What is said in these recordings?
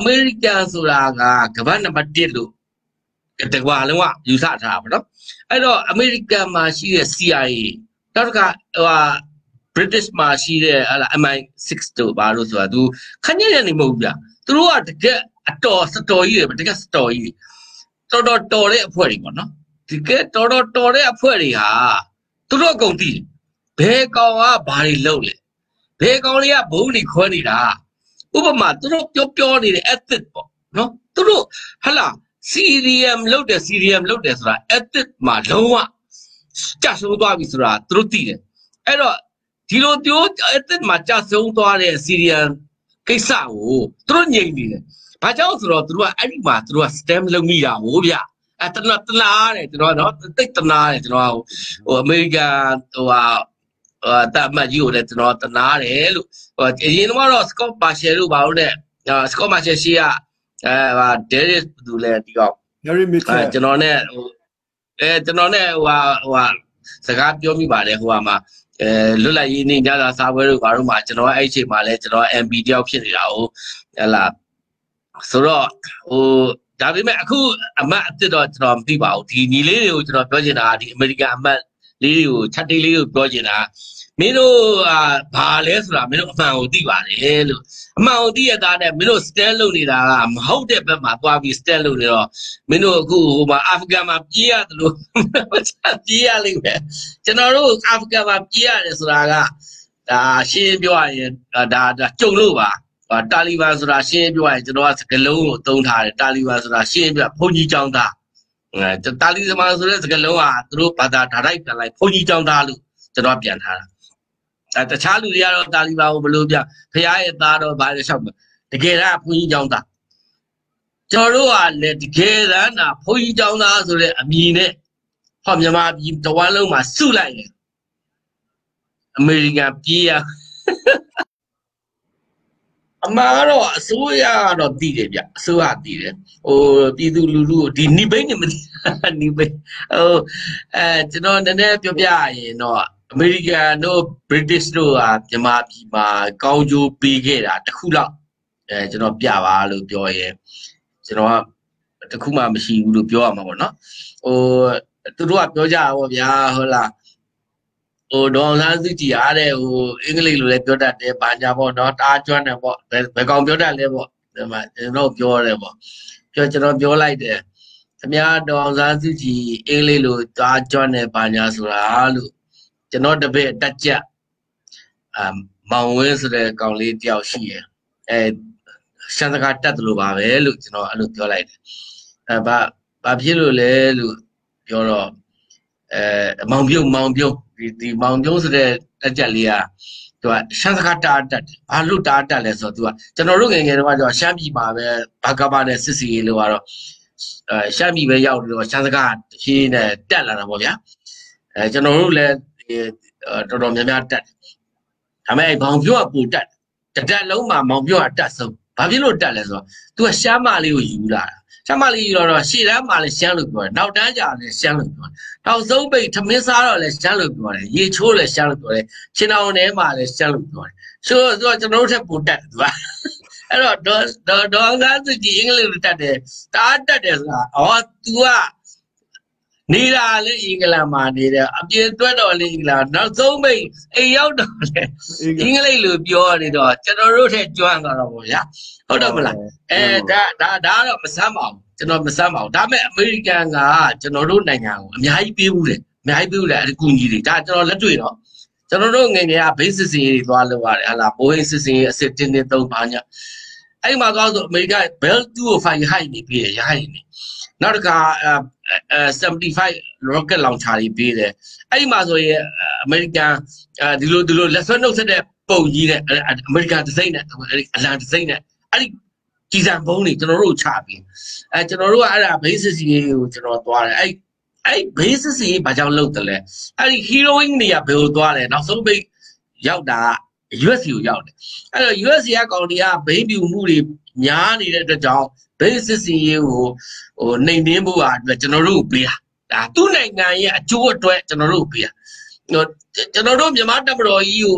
အမေရိကန်ဆိုတာကကမ္ဘာနံပါတ်1လို့တကွာလုံးဝယူဆထားတာပေါ့နော်အဲ့တော့အမေရိကန်မှာရှိတဲ့ CIA နောက်တစ်ခါဟိုဟာ British မှာရှိတဲ့ဟလာ MI6 တို့ဘာလို့ဆိုတာသူခညက်ရနေမဟုတ်ဘူးဗျသူတို့ကတကယ်အတော်စတော်ကြီးတွေတကယ်စတော်ကြီးတော်တော်တော်တဲ့အဖွဲ့တွေပေါ့နော်တကယ်တော်တော်တော်တဲ့အဖွဲ့တွေဟာသူတို့အကုန်သိတယ်ဘယ်ကောင်ကဘာတွေလုပ်လဲဘယ်ကောင်တွေကဘုံတွေခွဲနေတာ ဥပမာသူတို့ပြောပြောနေတဲ့ ethic ပေါ့နော်သူတို့ဟလာ CDM လုတ်တယ် CDM လုတ်တယ်ဆိုတာ ethic မှာလုံးဝကြဆုံးသွားပြီဆိုတာသူတို့သိတယ်အဲ့တော့ဒီလိုပြော ethic မှာကြဆုံးသွားတဲ့ CDM ကိစ္စကိုသူတို့ငြိမ်နေတယ်ဘာကြောင့်ဆိုတော့သူတို့ကအဲ့ဒီမှာသူတို့က stem လုပ်မိတာဟိုဗျအဲတနာတနာတယ်ကျွန်တော်နော်တိတ်တနာတယ်ကျွန်တော်ဟိုအမေရိကန်ဟိုဟာ တတ်မှတ်ကြီးကိုလည်းကျွန်တော်တနာတယ်လို့ဟိုအရင်ကတော့ Scott Marshall လို့ပါလို့တဲ့ Scott Marshall ရှိကအဲဟာ Darius ဘယ်သူလဲဒီကောင် Gary Mitchell အဲကျွန်တော်နဲ့ဟိုအဲကျွန်တော်နဲ့ဟိုဟာဟိုဟာစကားပြောမိပါတယ်ဟိုဟာမှာအဲလွတ်လပ်ရေးနေ့ညစာစားပွဲတို့ဘာလို့မှကျွန်တော်အဲ့အချိန်မှာလဲကျွန်တော် MB တယောက်ဖြစ်နေတာဟုတ်ဟလာဆိုတော့ဟိုဒါပေမဲ့အခုအမတ်အစ်စ်တော့ကျွန်တော်မသိပါဘူးဒီညီလေးတွေကိုကျွန်တော်ပြောချင်တာဒီအမေရိကန်အမတ် လေးတွေကိုချက်တေးလေးကိုပြောချင်တာမင်းတို့အာဘာလဲဆိုတာမင်းတို့အမှန်ကိုသိပါတယ်လို့အမှန်ကိုသိရတာနဲ့မင်းတို့ stand လုပ်နေတာကမဟုတ်တဲ့ဘက်မှာသွားပြီး stand လုပ်နေတော့မင်းတို့အခုဟိုမှာအာဖဂန်မှာပြေးရတယ်လို့ပြေးရလိမ့်မယ်ကျွန်တော်တို့အာဖဂန်မှာပြေးရတယ်ဆိုတာကဒါရှင်းပြောရရင်ဒါဒါကြုံလို့ပါတာလီဘန်ဆိုတာရှင်းပြောရရင်ကျွန်တော်ကစကလုံးကိုသုံးထားတယ်တာလီဘန်ဆိုတာရှင်းပြဘုန်းကြီးကျောင်းသားအဲ တာလီဘန်ဆိုတဲ့စကလုံးကသူတို့ဘာသာဓာတ်ပြန်လိုက်ဘုန်းကြီးကျောင်းသားလို့ကျွန်တော်ပြန်ထားတာအဲတခြားလူတွေကတော့တာလီဘန်ကိုဘယ်လိုပြဖရားရဲ့သားတော့ဘာလဲလျှောက်တကယ်ကဘုန်းကြီးကျောင်းသားကျွန်တော်တို့ကလည်းတကယ်တမ်းတာဘုန်းကြီးကျောင်းသားဆိုတဲ့အမည်နဲ့ဟောမြန်မာပြည်တဝမ်းလုံးမှာစုလိုက်တယ်အမေရိကန်ပြေးရ အမှန်ကတော့အစိုးရကတော့တည်တယ်ဗျအစိုးရတည်တယ်ဟိုပြည်သူလူထုကိုဒီနိဘိတ်နေမနိဘိတ်ဟိုအဲကျွန်တော်နည်းနည်းပြောပြရင်တော့အမေရိကန်တို့ British တို့ကမြန်မာပြည်မှာကောင်းကျိုးပေးခဲ့တာတခုလောက်အဲကျွန်တော်ပြပါလို့ပြောရင်ကျွန်တော်ကတခုမှမရှိဘူးလို့ပြောရမှာပေါ့နော်ဟိုသူတို့ကပြောကြတာပေါ့ဗျာဟုတ်လား ဟိုဒေါ်လာစုကြည်အားတဲ့ဟိုအင်္ဂလိပ်လိုလည်းပြောတတ်တယ်ဘာညာပေါ့နော်တားကျွမ်းတယ်ပေါ့ဘယ်ကောင်ပြောတတ်လဲပေါ့ဒီမှာကျွန်တော်ပြောရတယ်ပေါ့ပြောကျွန်တော်ပြောလိုက်တယ်ခင်ဗျားဒေါ်လာစုကြည်အင်္ဂလိပ်လိုတားကျွမ်းတယ်ဘာညာဆိုတာလို့ကျွန်တော်တပည့်တက်ကြအမ်မောင်ဝင်းဆိုတဲ့ကောင်လေးတယောက်ရှိရယ်အဲရှမ်းစကားတက်တယ်လို့ပါပဲလို့ကျွန်တော်အဲ့လိုပြောလိုက်တယ်အဲဘာဘာဖြစ်လို့လဲလို့ပြောတော့ အဲမောင်ပြုတ်မောင်ပြုတ်ဒီဒီမောင်ပြုံးဆိုတဲ့တက်ကြက်လေးကသူကရှမ်းစကားတားတက်တယ်ဘာလို့တားတက်လဲဆိုတော့သူကကျွန်တော်တို့ငယ်ငယ်တုန်းကကျတော့ရှမ်းပြည်မှာပဲဘာကဘာနဲ့စစ်စီလို့ကတော့အဲရှမ်းပြည်ပဲရောက်တော့ရှမ်းစကားတဖြည်းနဲ့တက်လာတာပေါ့ဗျာအဲကျွန်တော်တို့လည်းတော်တော်များများတက်တယ်ဒါပေမဲ့ဘောင်ပြုတ်ကပူတက်တတက်လုံးမှာမောင်ပြုတ်ကတက်ဆုံးဘာဖြစ်လို့တက်လဲဆိုတော့သူကရှမ်းမလေးကိုယူလာတာ ရှမ်းမလေးယူတော့ရှေ့တန်းမှာလည်းရှမ်းလို့ပြောတယ်နောက်တန်းကျလည်းရှမ်းလို့ပြောတယ်တောက်ဆုံးပိတ်ထမင်းစားတော့လည်းရှမ်းလို့ပြောတယ်ရေချိုးလည်းရှမ်းလို့ပြောတယ်ချင်းအောင်ထဲမှာလည်းရှမ်းလို့ပြောတယ်ဆိုတော့ကျွန်တော်တို့ထက်ပိုတက်တယ်သူကအဲ့တော့ဒေါ်ဒေါ်ကားစုကြည်အင်္ဂလိပ်လိုတက်တယ်တားတက်တယ်ဆိုတာအော် तू က နေတာလေအင်္ဂလန်မှာနေတယ်အပြင်တွက်တော့လေအင်္ဂလန်နောက်ဆုံးပိတ်အိမ်ရောက်တော့လေအင်္ဂလိပ်လိုပြောနေတော့ကျွန်တော်တို့ထက်ကျွမ်းသွားတော့ဗောဗျာဟုတ်တော့မလားအဲဒါဒါဒါတော့မဆမ်းပါဘူးကျွန်တော်မဆမ်းပါဘူးဒါပေမဲ့အမေရိကန်ကကျွန်တော်တို့နိုင်ငံကိုအများကြီးပေးဘူးတယ်အများကြီးပေးဘူးလေအကူကြီးတွေဒါကျွန်တော်လက်တွေ့တော့ကျွန်တော်တို့ငယ်ငယ်က base စစ်ရေးတွေသွားလုပ်ရတယ်ဟာလားဘိုးဟင်းစစ်စင်အစစ်တင်းတင်းသုံးပါည အဲ့မှာသွားဆိုအမေရိကန် bell 205 high နေပြီးရဟိုင်းနေနောက်တစ်ခါ75 rocket launcher တွေပေးတယ်အဲ့ဒီမှာဆိုရင်အမေရိကန်ဒီလိုဒီလိုလက်ဆွဲနှုတ်ဆက်တဲ့ပုံကြီးနဲ့အမေရိကန်ဒီဇိုင်းနဲ့အလံဒီဇိုင်းနဲ့အဲ့ဒီကြီးစံဘုံတွေကျွန်တော်တို့ချပြီးအဲကျွန်တော်တို့ကအဲ့ဒါ basis ကြီးကိုကျွန်တော်သွားတယ်အဲ့အဲ့ basis ကြီးဘာကြောင့်လုပ်တယ်လဲအဲ့ဒီ heroine တွေကဘယ်လိုသွားလဲနောက်ဆုံးပိတ်ရောက်တာ US ကိုရောက်တယ်အဲ့တော့ US ကကောင်တွေကဘိန်းပြူမှုတွေများနေတဲ့အတွက်ကြောင့် basis ကြီးကိုဟိုနှိမ်နှင်းဖို့အတွက်ကျွန်တော်တို့ပေးတာဒါသူ့နိုင်ငံရဲ့အကျိုးအတွက်ကျွန်တော်တို့ပေးတာဟိုကျွန်တော်တို့မြန်မာတပ်မတော်ကြီးကို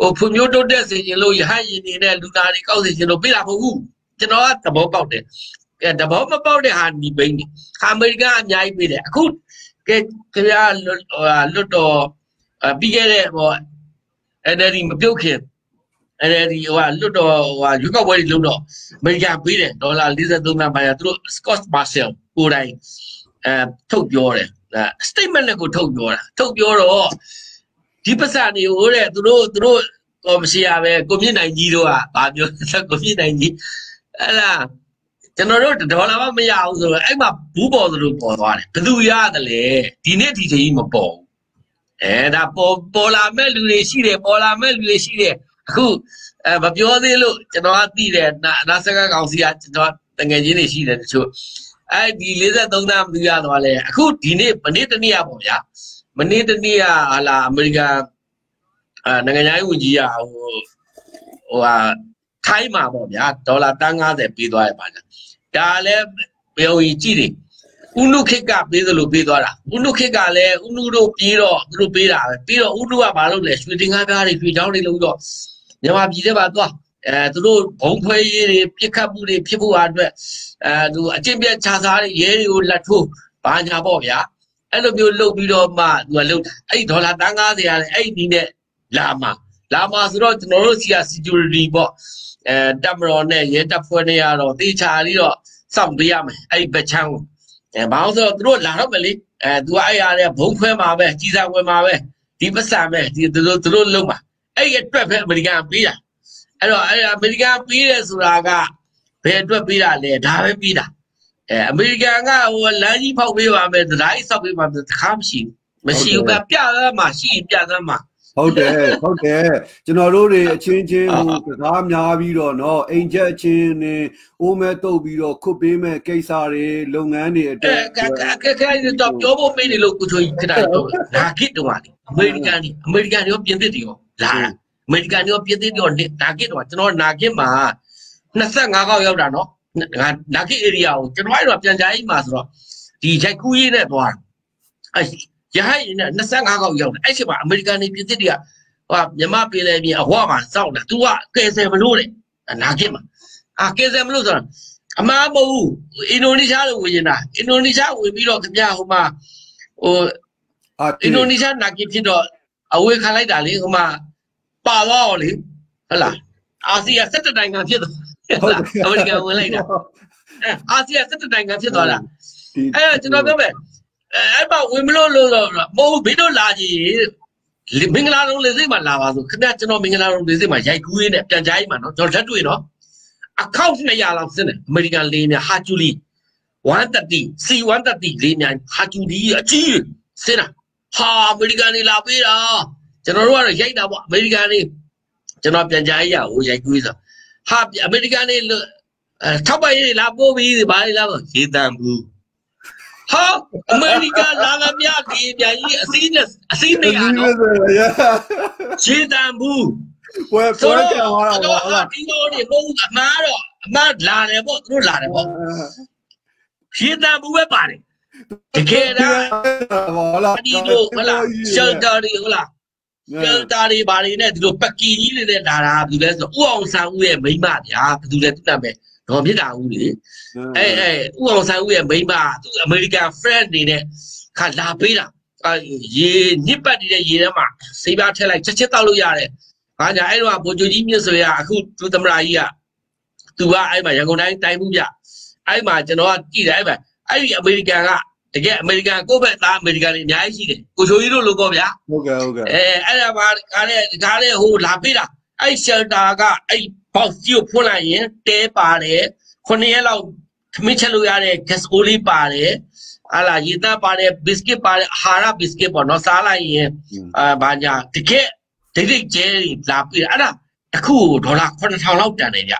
ဟိုဖွံ့ဖြိုးတိုးတက်စေခြင်းလို့ရဟန်းရင်နေတဲ့လူသားတွေကောက်စေခြင်းလို့ပေးတာမဟုတ်ဘူးကျွန်တော်ကသဘောပေါက်တယ်အဲသဘောမပေါက်တဲ့ဟာဒီဘိန်းနေအမေရိကန်အများကြီးပေးတယ်အခုကဲခင်ဗျာလွတ်တော်ပြီးခဲ့တဲ့ဟို NLD မပြုတ်ခင် NLD ဟိုလွတ်တော်ဟိုရွေးကောက်ပွဲတွေလုပ်တော့အမေရိကန်ပေးတယ်ဒေါ်လာ43သန်းပါရသူတို့ Scott Marshall ကိုယ်တိုင်အဲထုတ်ပြောတယ် statement နဲ့ကိုထုတ်ပြောတာထုတ်ပြောတော့ဒီပစံတွေကိုတဲ့သူတို့သူတို့ကော်မရှင်ရပဲကိုမြင့်နိုင်ကြီးတို့ကဗာပြောကိုမြင့်နိုင်ကြီးအဲ့လားကျွန်တော်တို့ဒေါ်လာမမရဘူးဆိုတော့အဲ့မှာဘူးပေါ်သလိုပေါ်သွားတယ်ဘယ်သူရတယ်လဲဒီနေ့ဒီချိန်မပေါ်ဘူး အဲဒါပေါ်ပေါ်လာမဲ့လူတွေရှိတယ်ပေါ်လာမဲ့လူတွေရှိတယ်အခုအဲမပြောသေးလို့ကျွန်တော်ကသိတယ်နာစကကောင်စီကကျွန်တော်တငယ်ချင်းတွေရှိတယ်တချို့အဲ့ဒီ53သန်းမသူရသွားလဲအခုဒီနေ့မနေ့တနေ့ရပေါ့ဗျာမနေ့တနေ့ကဟာလာအမေရိကန်အာနိုင်ငံသားဝန်ကြီးကဟိုဟိုဟာထိုင်းမှာပေါ့ဗျာဒေါ်လာတန်း90ပေးသွားရပါလားဒါလည်းပြောရင်ကြည့်တယ် ဥနုခေတ်ကပေးသလိုပေးသွားတာဥနုခေတ်ကလည်းဥနုတို့ပြေးတော့သူတို့ပေးတာပဲပြီးတော့ဥနုကဘာလုပ်လဲရွှေတင်ကားပြားတွေရွှေချောင်းတွေလုပ်တော့မြန်မာပြည်ထဲမှာသွားအဲသူတို့ဘုံခွဲရေးတွေပြစ်ခတ်မှုတွေဖြစ်ဖို့အတွက်အဲသူအကျင့်ပြတ်ခြားစားတွေရဲတွေကိုလက်ထိုးဘာညာပေါ့ဗျာအဲ့လိုမျိုးလုပ်ပြီးတော့မှသူကလုပ်အဲ့ဒေါ်လာတန်း90ရတယ်အဲ့ဒီနဲ့လာမှာလာမှာဆိုတော့ကျွန်တော်တို့စီက security ပေါ့အဲတပ်မတော်နဲ့ရဲတပ်ဖွဲ့တွေကတော့တေချာလေးတော့စောင့်ပေးရမယ်အဲ့ဒီဘက်ချမ်းကို အဲဘာလို့ဆိုတော့သူတို့လာတော့မလေအဲသူကအဲ့ရတဲ့ဘုံခွဲမှာပဲကြီးစားဝယ်မှာပဲဒီပတ်စံပဲဒီသူတို့သူတို့လုံးမှာအဲ့ဒီအတွက်ပဲအမေရိကန်ပေးတာအဲ့တော့အဲ့အမေရိကန်ပေးတယ်ဆိုတာကဘယ်အတွက်ပေးတာလဲဒါပဲပေးတာအဲအမေရိကန်ကဟိုလမ်းကြီးဖောက်ပေးပါမယ်တရားကြီးဆောက်ပေးပါမယ်တခါမရှိဘူးမရှိဘူးကပြသားမှာရှိရင်ပြသားမှာ ဟုတ်တယ်ဟုတ်တယ်ကျွန်တော်တို့တွေအချင်းချင်းဟိုစကားများပြီးတော့เนาะအိမ်ချက်ချင်းနေအိုးမဲတုပ်ပြီးတော့ခုတ်ပေးမဲ့ကိစ္စတွေလုပ်ငန်းတွေအတွက်ကကကတော့ပြောဖို့မေးနေလို့ကိုချိုကြီးခဏတော့နာဂစ်တော့ပါလေအမေရိကန်တွေအမေရိကန်တွေရောပြင်သစ်တွေရောလာတာအမေရိကန်တွေရောပြင်သစ်တွေရောနာဂစ်တော့ကျွန်တော်နာဂစ်မှာ25ခေါက်ရောက်တာเนาะနာဂစ် area ကိုကျွန်တော်အဲ့တော့ပြန်ကြိုင်းမှာဆိုတော့ဒီရိုက်ကူးရေးနဲ့သွားအဲ့ ရဟိုင်းနဲ့25ခေါက်ရောက်တယ်အဲ့ချိန်မှာအမေရိကန်နေပြည်သစ်တွေကဟိုမြမပြည်လေပြည်အဟောမှာစောက်တာ तू ကကယ်ဆယ်မလို့တဲ့နာဂစ်မှာအာကယ်ဆယ်မလို့ဆိုတော့အမှားမဟုတ်အင်ဒိုနီးရှားလိုဝင်နေတာအင်ဒိုနီးရှားဝင်ပြီးတော့ခင်ဗျာဟိုမှာဟိုအင်ဒိုနီးရှားနာဂစ်ဖြစ်တော့အဝေးခံလိုက်တာလေဟိုမှာပါသွားအောင်လေဟုတ်လားအာဆီယံ17နိုင်ငံဖြစ်သွားဟုတ်အမေရိကန်ဝင်လိုက်တာအာဆီယံ17နိုင်ငံဖြစ်သွားတာအဲ့ကျွန်တော်ပြောမယ် အဲ့မှာဝင်မလို့လို့တော့မဟုတ်ဘင်းတို့လာကြည့်မင်္ဂလာလုံးလေစိတ်မှာလာပါဆိုခင်ဗျကျွန်တော်မင်္ဂလာလုံးလေစိတ်မှာရိုက်ကူးရင်းနဲ့ပြန်ကြားကြီးမှာနော်ကျွန်တော်လက်တွေ့နော်အကောင့်200လောက်စစ်တယ်အမေရိကန်လေးများဟာကျူလီ130 C130 လေးများဟာကျူလီအကြီးစစ်တာဟာအမေရိကန်တွေလာပေးတာကျွန်တော်တို့ကတော့ရိုက်တာပေါ့အမေရိကန်တွေကျွန်တော်ပြန်ကြားကြီးရဟိုရိုက်ကူးဆိုဟာအမေရိကန်တွေထောက်ပံ့ရေးလာပို့ပြီးဘာလဲလာရေးတမ်းဘူး ဟာအမေရိကန်လာလာမြဒီပြန်ကြီးအစည်းနဲ့အစည်းနေရတော့ရှင်းတန်ဘူးဝယ်ပွဲကံသွားတာပေါ့ဒီလိုနေဘုံအမားတော့အမားလာတယ်ပေါ့သူတို့လာတယ်ပေါ့ရှင်းတန်ဘူးပဲပါတယ်တကယ်တော့ဟုတ်လားဒီလိုဟုတ်လားရှယ်တာတွေဟုတ်လားရှယ်တာတွေဘာတွေနဲ့ဒီလိုပကီကြီးတွေနဲ့လာတာဘာလို့လဲဆိုတော့ဥအောင်ဆန်းဦးရဲ့မိမဗျာဘယ်သူလဲသူ့နာမည် ဒေါ်ဖြစ်တာဦးလေအဲအဲဥအောင်ဆိုင်ဦးရဲ့မိန်းမသူအမေရိကန် friend နေနဲ့ခါလာပေးတာအဲရေညစ်ပတ်နေတဲ့ရေထဲမှာစိပြားထည့်လိုက်ချက်ချက်တောက်လို့ရတယ်။ဘာညာအဲ့တော့ဗိုလ်ချုပ်ကြီးမြင့်ဆိုရအခုသူသမရာကြီးကသူကအဲ့မှာရန်ကုန်တိုင်းတိုင်းမှုပြအဲ့မှာကျွန်တော်ကကြည့်တယ်အဲ့မှာအဲ့ဒီအမေရိကန်ကတကယ်အမေရိကန်ကိုယ့်ဘက်သားအမေရိကန်တွေအများကြီးရှိတယ်ကိုချိုကြီးတို့လိုပေါ့ဗျာဟုတ်ကဲ့ဟုတ်ကဲ့အဲအဲ့ဒါပါခါတဲ့ခါတဲ့ဟိုလာပေးတာအဲ့ shelter ကအဲ့ box ကြီးကိုဖွင့်လိုက်ရင်တဲပါတယ်9ရက်လောက်ခမင်းချက်လို့ရတဲ့ gas oil ပါတယ်ဟာလာရေသားပါတယ် biscuit ပါတယ်အာဟာရ biscuit ပေါ့နော်စားလိုက်ရင်အာဘာညာတကယ်ဒိတ်ဒိတ်ကျဲလာပြီအဲ့ဒါတစ်ခုဒေါ်လာ9000လောက်တန်တယ်ဗျ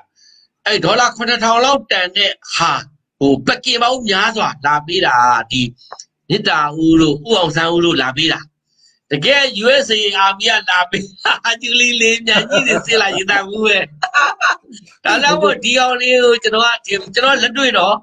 အဲ့ဒေါ်လာ9000လောက်တန်တဲ့ဟာဟိုပက်ကင်ပေါင်းများစွာလာပေးတာဒီမြစ်တာဦးလို့ဥအောင်ဆန်းဦးလို့လာပေးတာ တကယ် USA အာမီကလာပေးအကျူလီလေးမြန်ကြီးတွေစစ်လာရင်တာဘူးပဲဒါတော့ဒီအောင်လေးကိုကျွန်တော်ကကျွန်တော်လက်တွေ့တော့